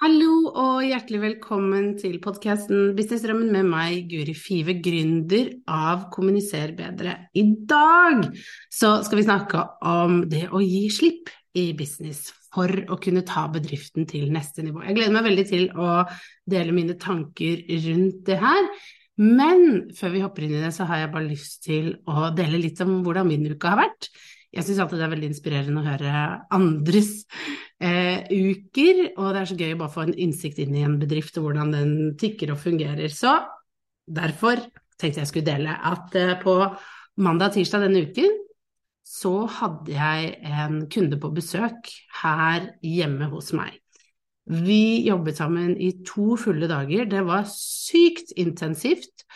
Hallo og hjertelig velkommen til podkasten Businessdrømmen med meg, Guri Five, gründer av Kommuniser bedre. I dag så skal vi snakke om det å gi slipp i business for å kunne ta bedriften til neste nivå. Jeg gleder meg veldig til å dele mine tanker rundt det her. Men før vi hopper inn i det, så har jeg bare lyst til å dele litt om hvordan min uke har vært. Jeg syns alltid det er veldig inspirerende å høre andres eh, uker, og det er så gøy å bare få en innsikt inn i en bedrift og hvordan den tikker og fungerer. Så derfor tenkte jeg skulle dele at eh, på mandag og tirsdag denne uken så hadde jeg en kunde på besøk her hjemme hos meg. Vi jobbet sammen i to fulle dager, det var sykt intensivt.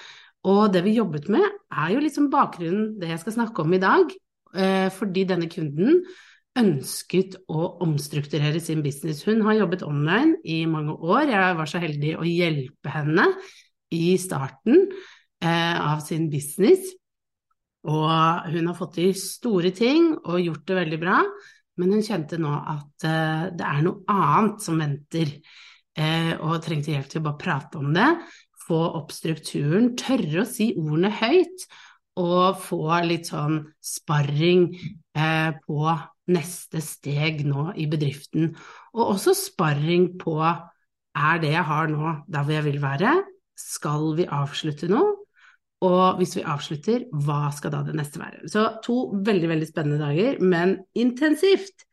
Og det vi jobbet med, er jo liksom bakgrunnen, det jeg skal snakke om i dag. Eh, fordi denne kunden ønsket å omstrukturere sin business. Hun har jobbet online i mange år. Jeg var så heldig å hjelpe henne i starten eh, av sin business. Og hun har fått til store ting og gjort det veldig bra, men hun kjente nå at eh, det er noe annet som venter, og trengte hjelp til å bare prate om det. Få opp strukturen, tørre å si ordene høyt, og få litt sånn sparring eh, på neste steg nå i bedriften. Og også sparring på er det jeg har nå der hvor jeg vil være? Skal vi avslutte nå? Og hvis vi avslutter, hva skal da det neste være? Så to veldig, veldig spennende dager, men intensivt.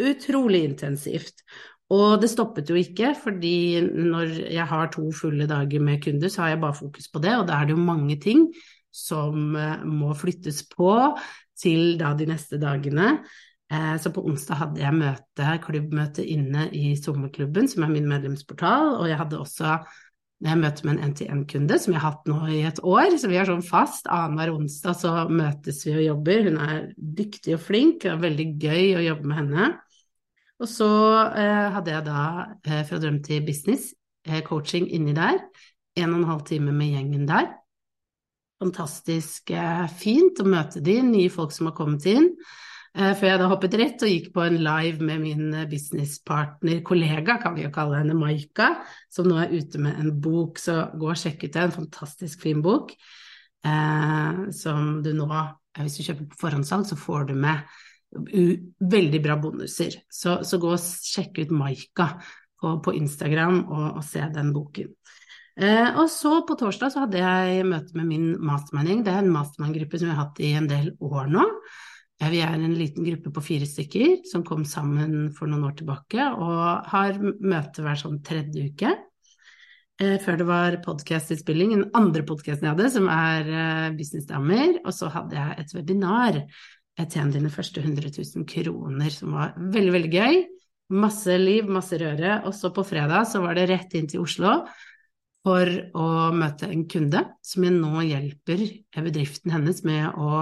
Utrolig intensivt. Og det stoppet jo ikke, fordi når jeg har to fulle dager med kunder, så har jeg bare fokus på det, og da er det jo mange ting som eh, må flyttes på til da de neste dagene. Eh, så på onsdag hadde jeg møte, klubbmøte inne i sommerklubben, som er min medlemsportal, og jeg hadde også jeg med en NTN-kunde som jeg har hatt nå i et år, så vi er sånn fast. Annenhver onsdag så møtes vi og jobber. Hun er dyktig og flink, det er veldig gøy å jobbe med henne. Og så eh, hadde jeg da eh, Fra drøm til business coaching inni der. En og en halv time med gjengen der fantastisk eh, fint å møte de nye folk som har kommet inn. Eh, før jeg da hoppet rett og gikk på en live med min eh, businesspartner, kollega, kan vi jo kalle henne, Maika, som nå er ute med en bok. Så gå og sjekk ut det, en fantastisk fin bok eh, som du nå, hvis du kjøper på forhåndssalg, så får du med veldig bra bonuser. Så, så gå og sjekk ut Maika på, på Instagram og, og se den boken. Eh, og så på torsdag så hadde jeg møte med min mastermanning. Det er en mastermanngruppe som vi har hatt i en del år nå. Eh, vi er en liten gruppe på fire stykker som kom sammen for noen år tilbake og har møte hver sånn tredje uke. Eh, før det var podkastinnspilling, den andre podkasten jeg hadde, som er eh, Businessdamer. Og så hadde jeg et webinar, Tjen dine første 100 000 kroner, som var veldig, veldig gøy. Masse liv, masse røre. Og så på fredag så var det rett inn til Oslo for å møte en kunde som jeg nå hjelper bedriften hennes med å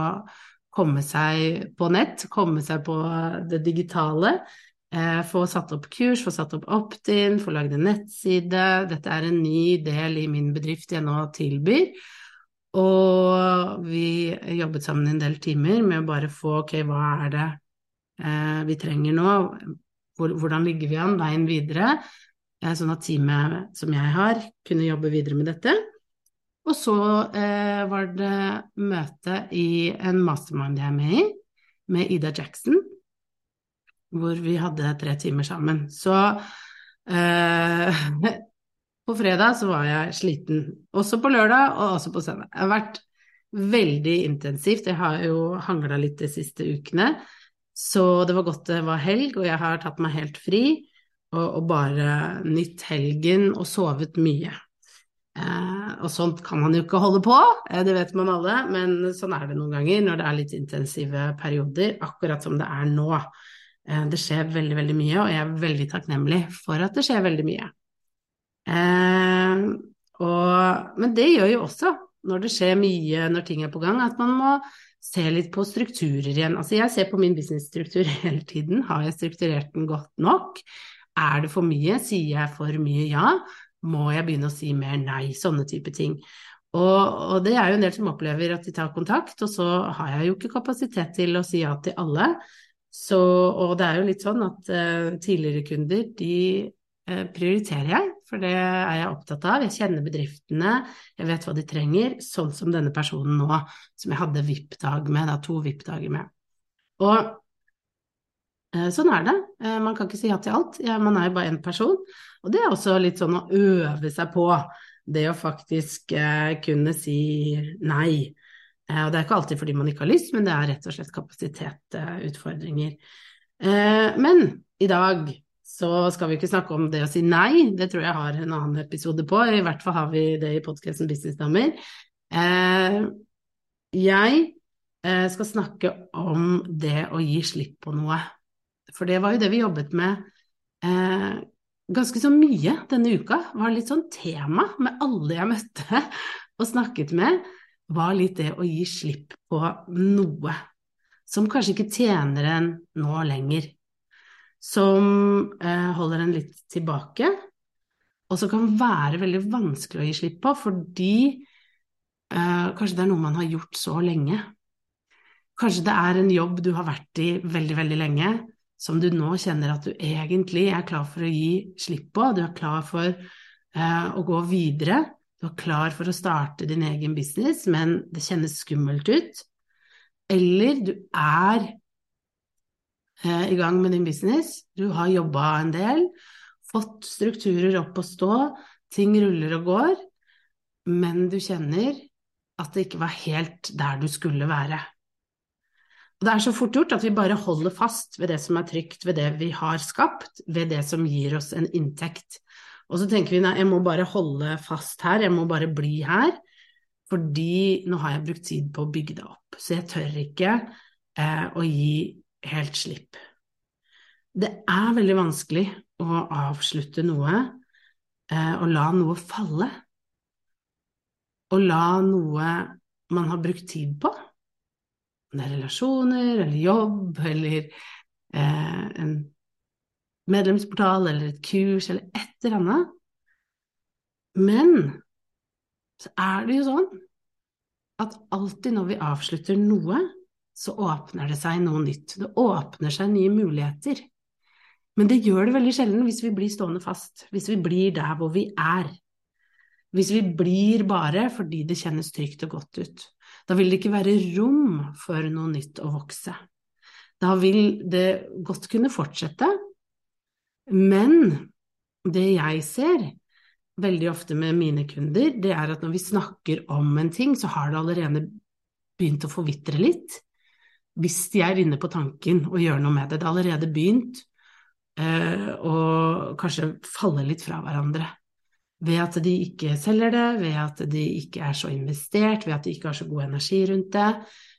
komme seg på nett, komme seg på det digitale. Eh, få satt opp kurs, få satt opp opt-in, få lagd en nettside. Dette er en ny del i min bedrift jeg nå tilbyr. Og vi jobbet sammen en del timer med å bare få ok, hva er det eh, vi trenger nå? Hvordan ligger vi an? Veien videre? Sånn at teamet som jeg har, kunne jobbe videre med dette. Og så eh, var det møte i en mastermind jeg er med i, med Ida Jackson, hvor vi hadde tre timer sammen. Så eh, På fredag så var jeg sliten, også på lørdag og også på søndag. Det har vært veldig intensivt, jeg har jo hangla litt de siste ukene, så det var godt det var helg, og jeg har tatt meg helt fri og, og bare nytt helgen og sovet mye. Eh, og sånt kan man jo ikke holde på, eh, det vet man alle, men sånn er det noen ganger når det er litt intensive perioder, akkurat som det er nå. Eh, det skjer veldig, veldig mye, og jeg er veldig takknemlig for at det skjer veldig mye. Eh, og, men det gjør jo også, når det skjer mye, når ting er på gang, at man må se litt på strukturer igjen. Altså jeg ser på min businessstruktur hele tiden, har jeg strukturert den godt nok? Er det for mye? Sier jeg for mye ja? Må jeg begynne å si mer nei? Sånne type ting. Og, og, det er jo en del som opplever at de tar kontakt, og så har jeg jo ikke kapasitet til å si ja til alle. Så, og det er jo litt sånn at uh, tidligere kunder, de uh, prioriterer jeg, for det er jeg opptatt av. Jeg kjenner bedriftene, jeg vet hva de trenger, sånn som denne personen nå, som jeg hadde VIP-dag med, da, to VIP-dager med. Og sånn er det. man kan ikke si ja til alt. Man er jo bare én person. Og det er også litt sånn å øve seg på, det å faktisk kunne si nei. Eh, og det er ikke alltid fordi man ikke har lyst, men det er rett og slett kapasitetsutfordringer. Eh, men i dag så skal vi ikke snakke om det å si nei, det tror jeg har en annen episode på, i hvert fall har vi det i podkasten Businessdamer. Eh, jeg skal snakke om det å gi slipp på noe, for det var jo det vi jobbet med ganske så mye denne uka. Var litt sånn tema med alle jeg møtte og snakket med var litt det å gi slipp på noe som kanskje ikke tjener en nå lenger, som eh, holder en litt tilbake, og som kan være veldig vanskelig å gi slipp på fordi eh, kanskje det er noe man har gjort så lenge. Kanskje det er en jobb du har vært i veldig, veldig lenge, som du nå kjenner at du egentlig er klar for å gi slipp på, du er klar for eh, å gå videre du er klar for å starte din egen business, men det kjennes skummelt ut. Eller du er eh, i gang med din business, du har jobba en del, fått strukturer opp å stå, ting ruller og går, men du kjenner at det ikke var helt der du skulle være. Og det er så fort gjort at vi bare holder fast ved det som er trygt, ved det vi har skapt, ved det som gir oss en inntekt. Og så tenker vi nei, jeg må bare holde fast her, jeg må bare bli her, fordi nå har jeg brukt tid på å bygge det opp. Så jeg tør ikke eh, å gi helt slipp. Det er veldig vanskelig å avslutte noe eh, og la noe falle. Å la noe man har brukt tid på, om det er relasjoner eller jobb eller eh, en medlemsportal eller et kurs eller et eller annet. Men så er det jo sånn at alltid når vi avslutter noe, så åpner det seg noe nytt. Det åpner seg nye muligheter. Men det gjør det veldig sjelden hvis vi blir stående fast, hvis vi blir der hvor vi er. Hvis vi blir bare fordi det kjennes trygt og godt ut. Da vil det ikke være rom for noe nytt å vokse. Da vil det godt kunne fortsette, men det jeg ser veldig ofte med mine kunder, det er at når vi snakker om en ting, så har det allerede begynt å forvitre litt. Hvis de er inne på tanken og gjør noe med det. Det har allerede begynt eh, å kanskje falle litt fra hverandre. Ved at de ikke selger det, ved at de ikke er så investert, ved at de ikke har så god energi rundt det,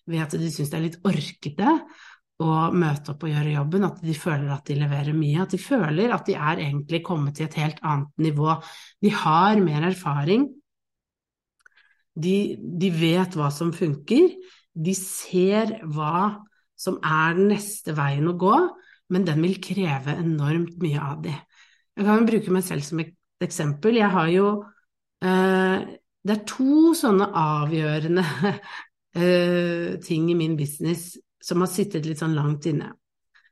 ved at de syns det er litt orkete å møte opp og gjøre jobben, at de føler at de leverer mye, at de føler at de er egentlig kommet til et helt annet nivå. De har mer erfaring, de, de vet hva som funker, de ser hva som er den neste veien å gå, men den vil kreve enormt mye av de. Jeg kan bruke meg selv som et eksempel. Jeg har jo eh, Det er to sånne avgjørende eh, ting i min business som har sittet litt sånn langt inne.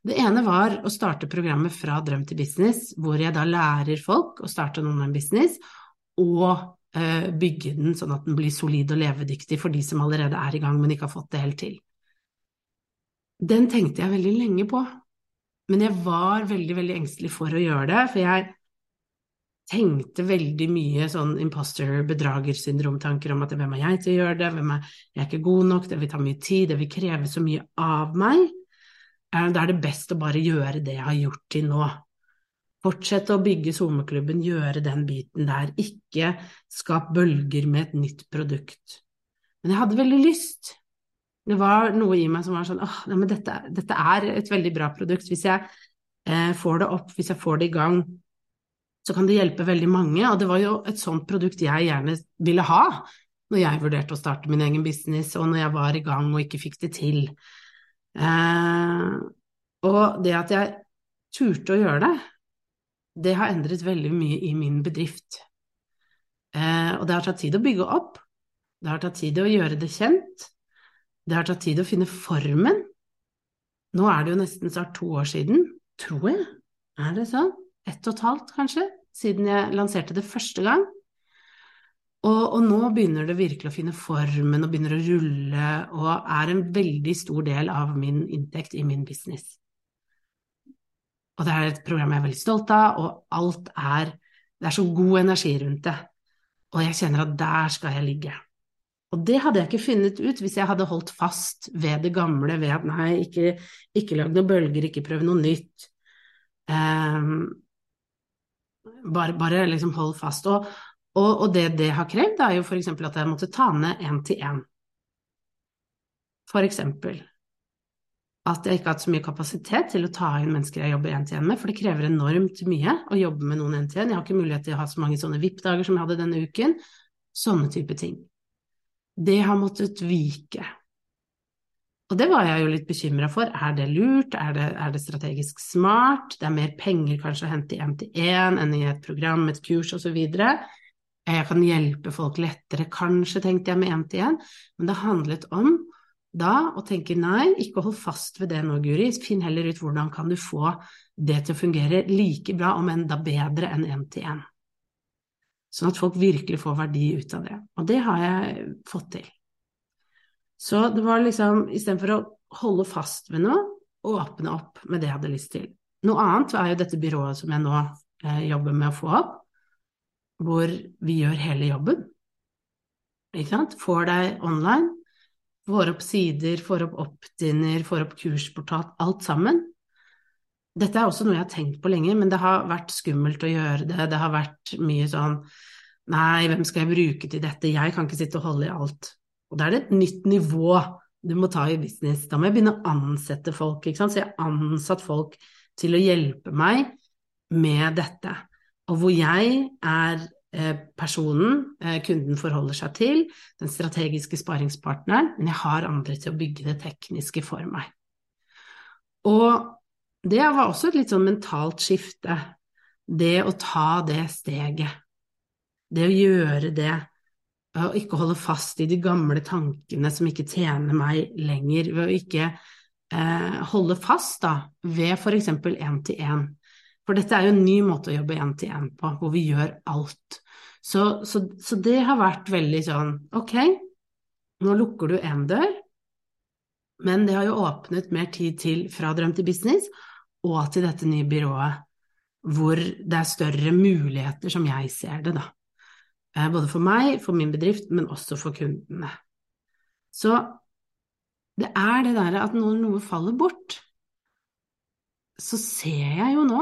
Det ene var å starte programmet Fra drøm til business, hvor jeg da lærer folk å starte en online-business, og uh, bygge den sånn at den blir solid og levedyktig for de som allerede er i gang, men ikke har fått det helt til. Den tenkte jeg veldig lenge på, men jeg var veldig, veldig engstelig for å gjøre det, for jeg tenkte veldig mye sånn imposter bedragersyndromtanker om at hvem er jeg til å gjøre det, hvem er jeg er ikke god nok, det vil ta mye tid, det vil kreve så mye av meg. Eh, da er det best å bare gjøre det jeg har gjort til nå. Fortsette å bygge SoMe-klubben, gjøre den biten der, ikke skap bølger med et nytt produkt. Men jeg hadde veldig lyst. Det var noe i meg som var sånn åh, men dette, dette er et veldig bra produkt. Hvis jeg eh, får det opp, hvis jeg får det i gang, så kan det hjelpe veldig mange. Og det var jo et sånt produkt jeg gjerne ville ha når jeg vurderte å starte min egen business, og når jeg var i gang og ikke fikk det til. Eh, og det at jeg turte å gjøre det, det har endret veldig mye i min bedrift. Eh, og det har tatt tid å bygge opp, det har tatt tid å gjøre det kjent, det har tatt tid å finne formen. Nå er det jo nesten snart to år siden, tror jeg, er det sånn? Ett og et halvt, kanskje, siden jeg lanserte det første gang. Og, og, nå begynner det virkelig å finne formen og begynner å rulle og er en veldig stor del av min inntekt i min business. Og det er et program jeg er veldig stolt av, og alt er Det er så god energi rundt det. Og jeg kjenner at der skal jeg ligge. Og det hadde jeg ikke funnet ut hvis jeg hadde holdt fast ved det gamle, ved at nei, ikke, ikke lag noen bølger, ikke prøv noe nytt. Um, bare, bare liksom hold fast. Og, og, og, det det har krevd, er jo f.eks. at jeg måtte ta ned én til én. Eksempel at jeg ikke har hatt så mye kapasitet til å ta inn mennesker jeg jobber én til én med, for det krever enormt mye å jobbe med noen én til én. Jeg har ikke mulighet til å ha så mange sånne VIP-dager som jeg hadde denne uken. Sånne type ting. Det har måttet vike. Og det var jeg jo litt bekymra for. Er det lurt? Er det, er det, strategisk smart? Det er mer penger kanskje å hente i én-til-én enn i et program, et kurs osv. Jeg kan hjelpe folk lettere, kanskje, tenkte jeg med én-til-én, men det handlet om da å tenke nei, ikke hold fast ved det nå, Guri, finn heller ut hvordan kan du få det til å fungere like bra, om enda bedre enn én-til-én. Sånn at folk virkelig får verdi ut av det. Og det har jeg fått til. Så det var liksom, istedenfor å holde fast ved noe, åpne opp med det jeg hadde lyst til. Noe annet er jo dette byrået som jeg nå eh, jobber med å få opp, hvor vi gjør hele jobben. Ikke sant? Får deg online, får opp sider, får opp opt-in-er, får opp kursportal, alt sammen. Dette er også noe jeg har tenkt på lenge, men det har vært skummelt å gjøre det. Det har vært mye sånn Nei, hvem skal jeg bruke til dette? Jeg kan ikke sitte og holde i alt. Og da er det et nytt nivå du må ta i business. Da må jeg begynne å ansette folk. ikke sant? Så jeg har ansatt folk til å hjelpe meg med dette. Og hvor jeg er eh, personen eh, kunden forholder seg til, den strategiske sparingspartneren, men jeg har andre til å bygge det tekniske for meg. Og det var også et litt sånn mentalt skifte, det å ta det steget. Det å gjøre det og ikke holde fast i de gamle tankene som ikke tjener meg lenger, ved å ikke eh, holde fast da, ved f.eks. én-til-én. For dette er jo en ny måte å jobbe én-til-én på, hvor vi gjør alt. Så, så, så, det har vært veldig sånn ok, nå lukker du én dør, men det har jo åpnet mer tid til fra drøm til business og til dette nye byrået, hvor det er større muligheter, som jeg ser det, da. Eh, både for meg, for min bedrift, men også for kundene. Så det er det derre at når noe faller bort, så ser jeg jo nå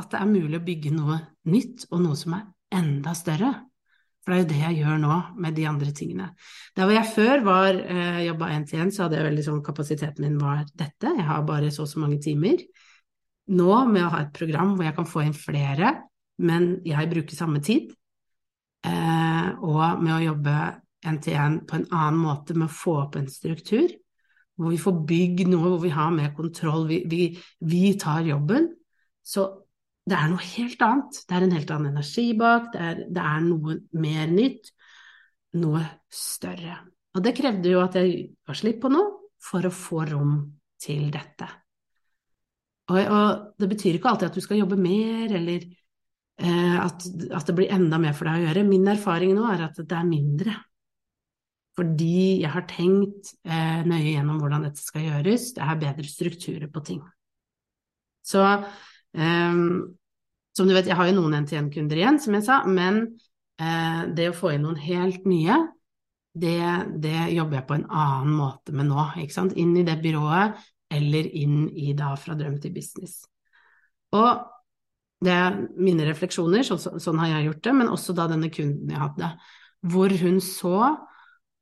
at det er mulig å bygge noe nytt, og noe som er enda større. For det er jo det jeg gjør nå med de andre tingene. Der hvor jeg før var eh, jobba én til én, så hadde jeg veldig sånn kapasiteten min var dette, jeg har bare så og så mange timer. Nå med å ha et program hvor jeg kan få inn flere, men jeg bruker samme tid, og med å jobbe en til en på en annen måte, med å få opp en struktur, hvor vi får bygd noe, hvor vi har mer kontroll, vi, vi, vi, tar jobben. Så det er noe helt annet. Det er en helt annen energi bak, det er, det er noe mer nytt, noe større. Og det krevde jo at jeg ga slipp på noe for å få rom til dette. Og, og det betyr ikke alltid at du skal jobbe mer, eller Eh, at, at, det blir enda mer for deg å gjøre. Min erfaring nå er at det er mindre. Fordi jeg har tenkt eh, nøye gjennom hvordan dette skal gjøres. Det er bedre strukturer på ting. Så eh, Som du vet, jeg har jo noen NTN-kunder igjen, som jeg sa, men eh, det å få inn noen helt nye, det, det, jobber jeg på en annen måte med nå, ikke sant. Inn i det byrået, eller inn i da fra drøm til business. Og det er mine refleksjoner, så, så, sånn har jeg gjort det, men også da denne kunden jeg hadde, hvor hun så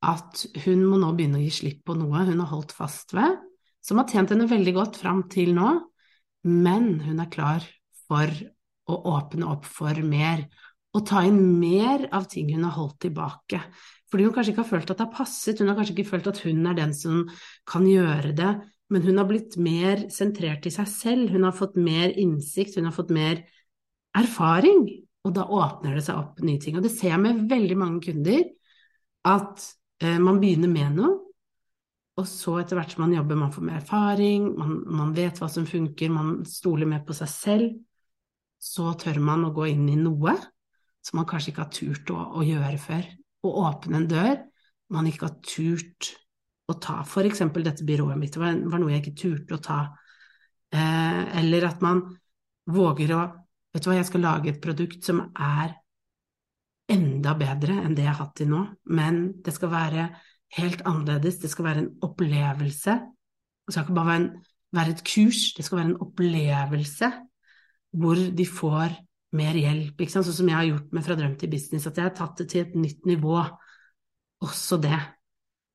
at hun må nå begynne å gi slipp på noe hun har holdt fast ved, som har tjent henne veldig godt fram til nå, men hun er klar for å åpne opp for mer, og ta inn mer av ting hun har holdt tilbake. Fordi hun kanskje ikke har følt at det har passet, hun har kanskje ikke følt at hun er den som kan gjøre det, men hun har blitt mer sentrert i seg selv, hun har fått mer innsikt, hun har fått mer erfaring, og da åpner det seg opp nye ting. Og det ser jeg med veldig mange kunder, at eh, man begynner med noe, og så etter hvert som man jobber, man får mer erfaring, man, man vet hva som funker, man stoler mer på seg selv, så tør man å gå inn i noe som man kanskje ikke har turt å, å gjøre før. Å åpne en dør man ikke har turt å ta. For eksempel dette byrået mitt var, var noe jeg ikke turte å ta. Eh, eller at man våger å Vet du hva, jeg skal lage et produkt som er enda bedre enn det jeg har hatt til nå, men det skal være helt annerledes, det skal være en opplevelse. Det skal ikke bare være, en, være et kurs, det skal være en opplevelse hvor de får mer hjelp, ikke sånn som jeg har gjort med Fra drøm til business, at jeg har tatt det til et nytt nivå. Også det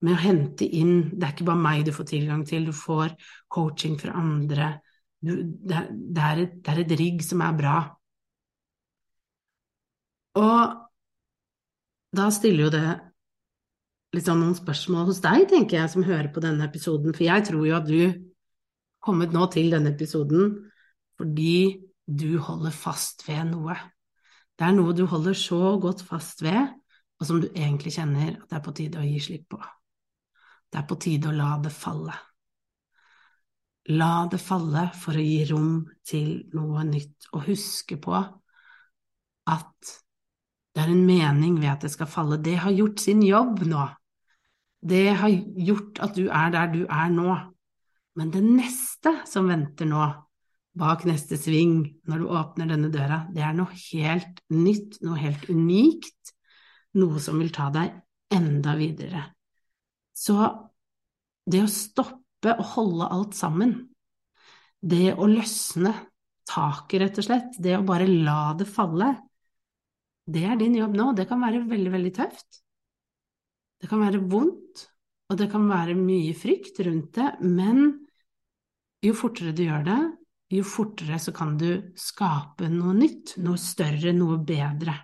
med å hente inn Det er ikke bare meg du får tilgang til, du får coaching fra andre. Du, det, det, er et, det et rigg som er bra. Og da stiller jo det litt sånn noen spørsmål hos deg, tenker jeg, som hører på denne episoden, for jeg tror jo at du kommet nå til denne episoden fordi du holder fast ved noe. Det er noe du holder så godt fast ved, og som du egentlig kjenner at det er på tide å gi slipp på. Det er på tide å la det falle. La det falle for å gi rom til noe nytt, og huske på at det er en mening ved at det skal falle. Det har gjort sin jobb nå. Det har gjort at du er der du er nå. Men det neste som venter nå, bak neste sving, når du åpner denne døra, det er noe helt nytt, noe helt unikt, noe som vil ta deg enda videre. Så det å stoppe å holde alt sammen, det å løsne taket, rett og slett, det å bare la det falle, det er din jobb nå. Det kan være veldig, veldig tøft. Det kan være vondt, og det kan være mye frykt rundt det, men jo fortere du gjør det, jo fortere så kan du skape noe nytt, noe større, noe bedre.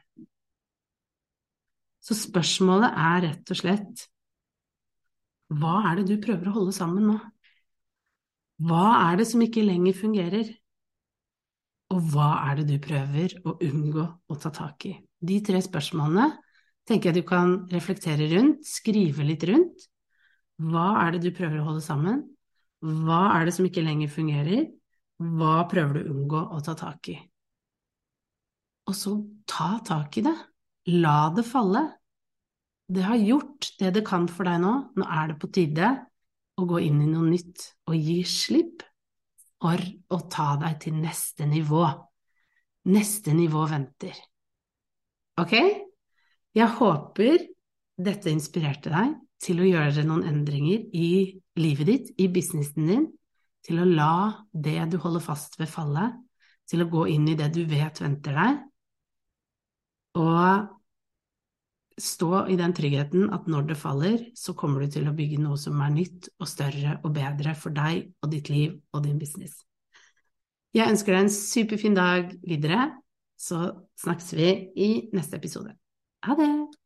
Så spørsmålet er rett og slett hva er det du prøver å holde sammen nå? Hva er det som ikke lenger fungerer? Og hva er det du prøver å unngå å ta tak i? De tre spørsmålene tenker jeg du kan reflektere rundt, skrive litt rundt. Hva er det du prøver å holde sammen? Hva er det som ikke lenger fungerer? Hva prøver du å unngå å ta tak i? Og så ta tak i det. La det falle. Det har gjort det det kan for deg nå. Nå er det på tide å gå inn i noe nytt og gi slipp for å ta deg til neste nivå. Neste nivå venter. Ok? Jeg håper dette inspirerte deg til å gjøre noen endringer i livet ditt, i businessen din, til å la det du holder fast ved, falle, til å gå inn i det du vet venter deg, og stå i den tryggheten at når det faller, så kommer du til å bygge noe som er nytt og større og bedre for deg og ditt liv og din business. Jeg ønsker deg en superfin dag videre, så snakkes vi i neste episode. Ha det!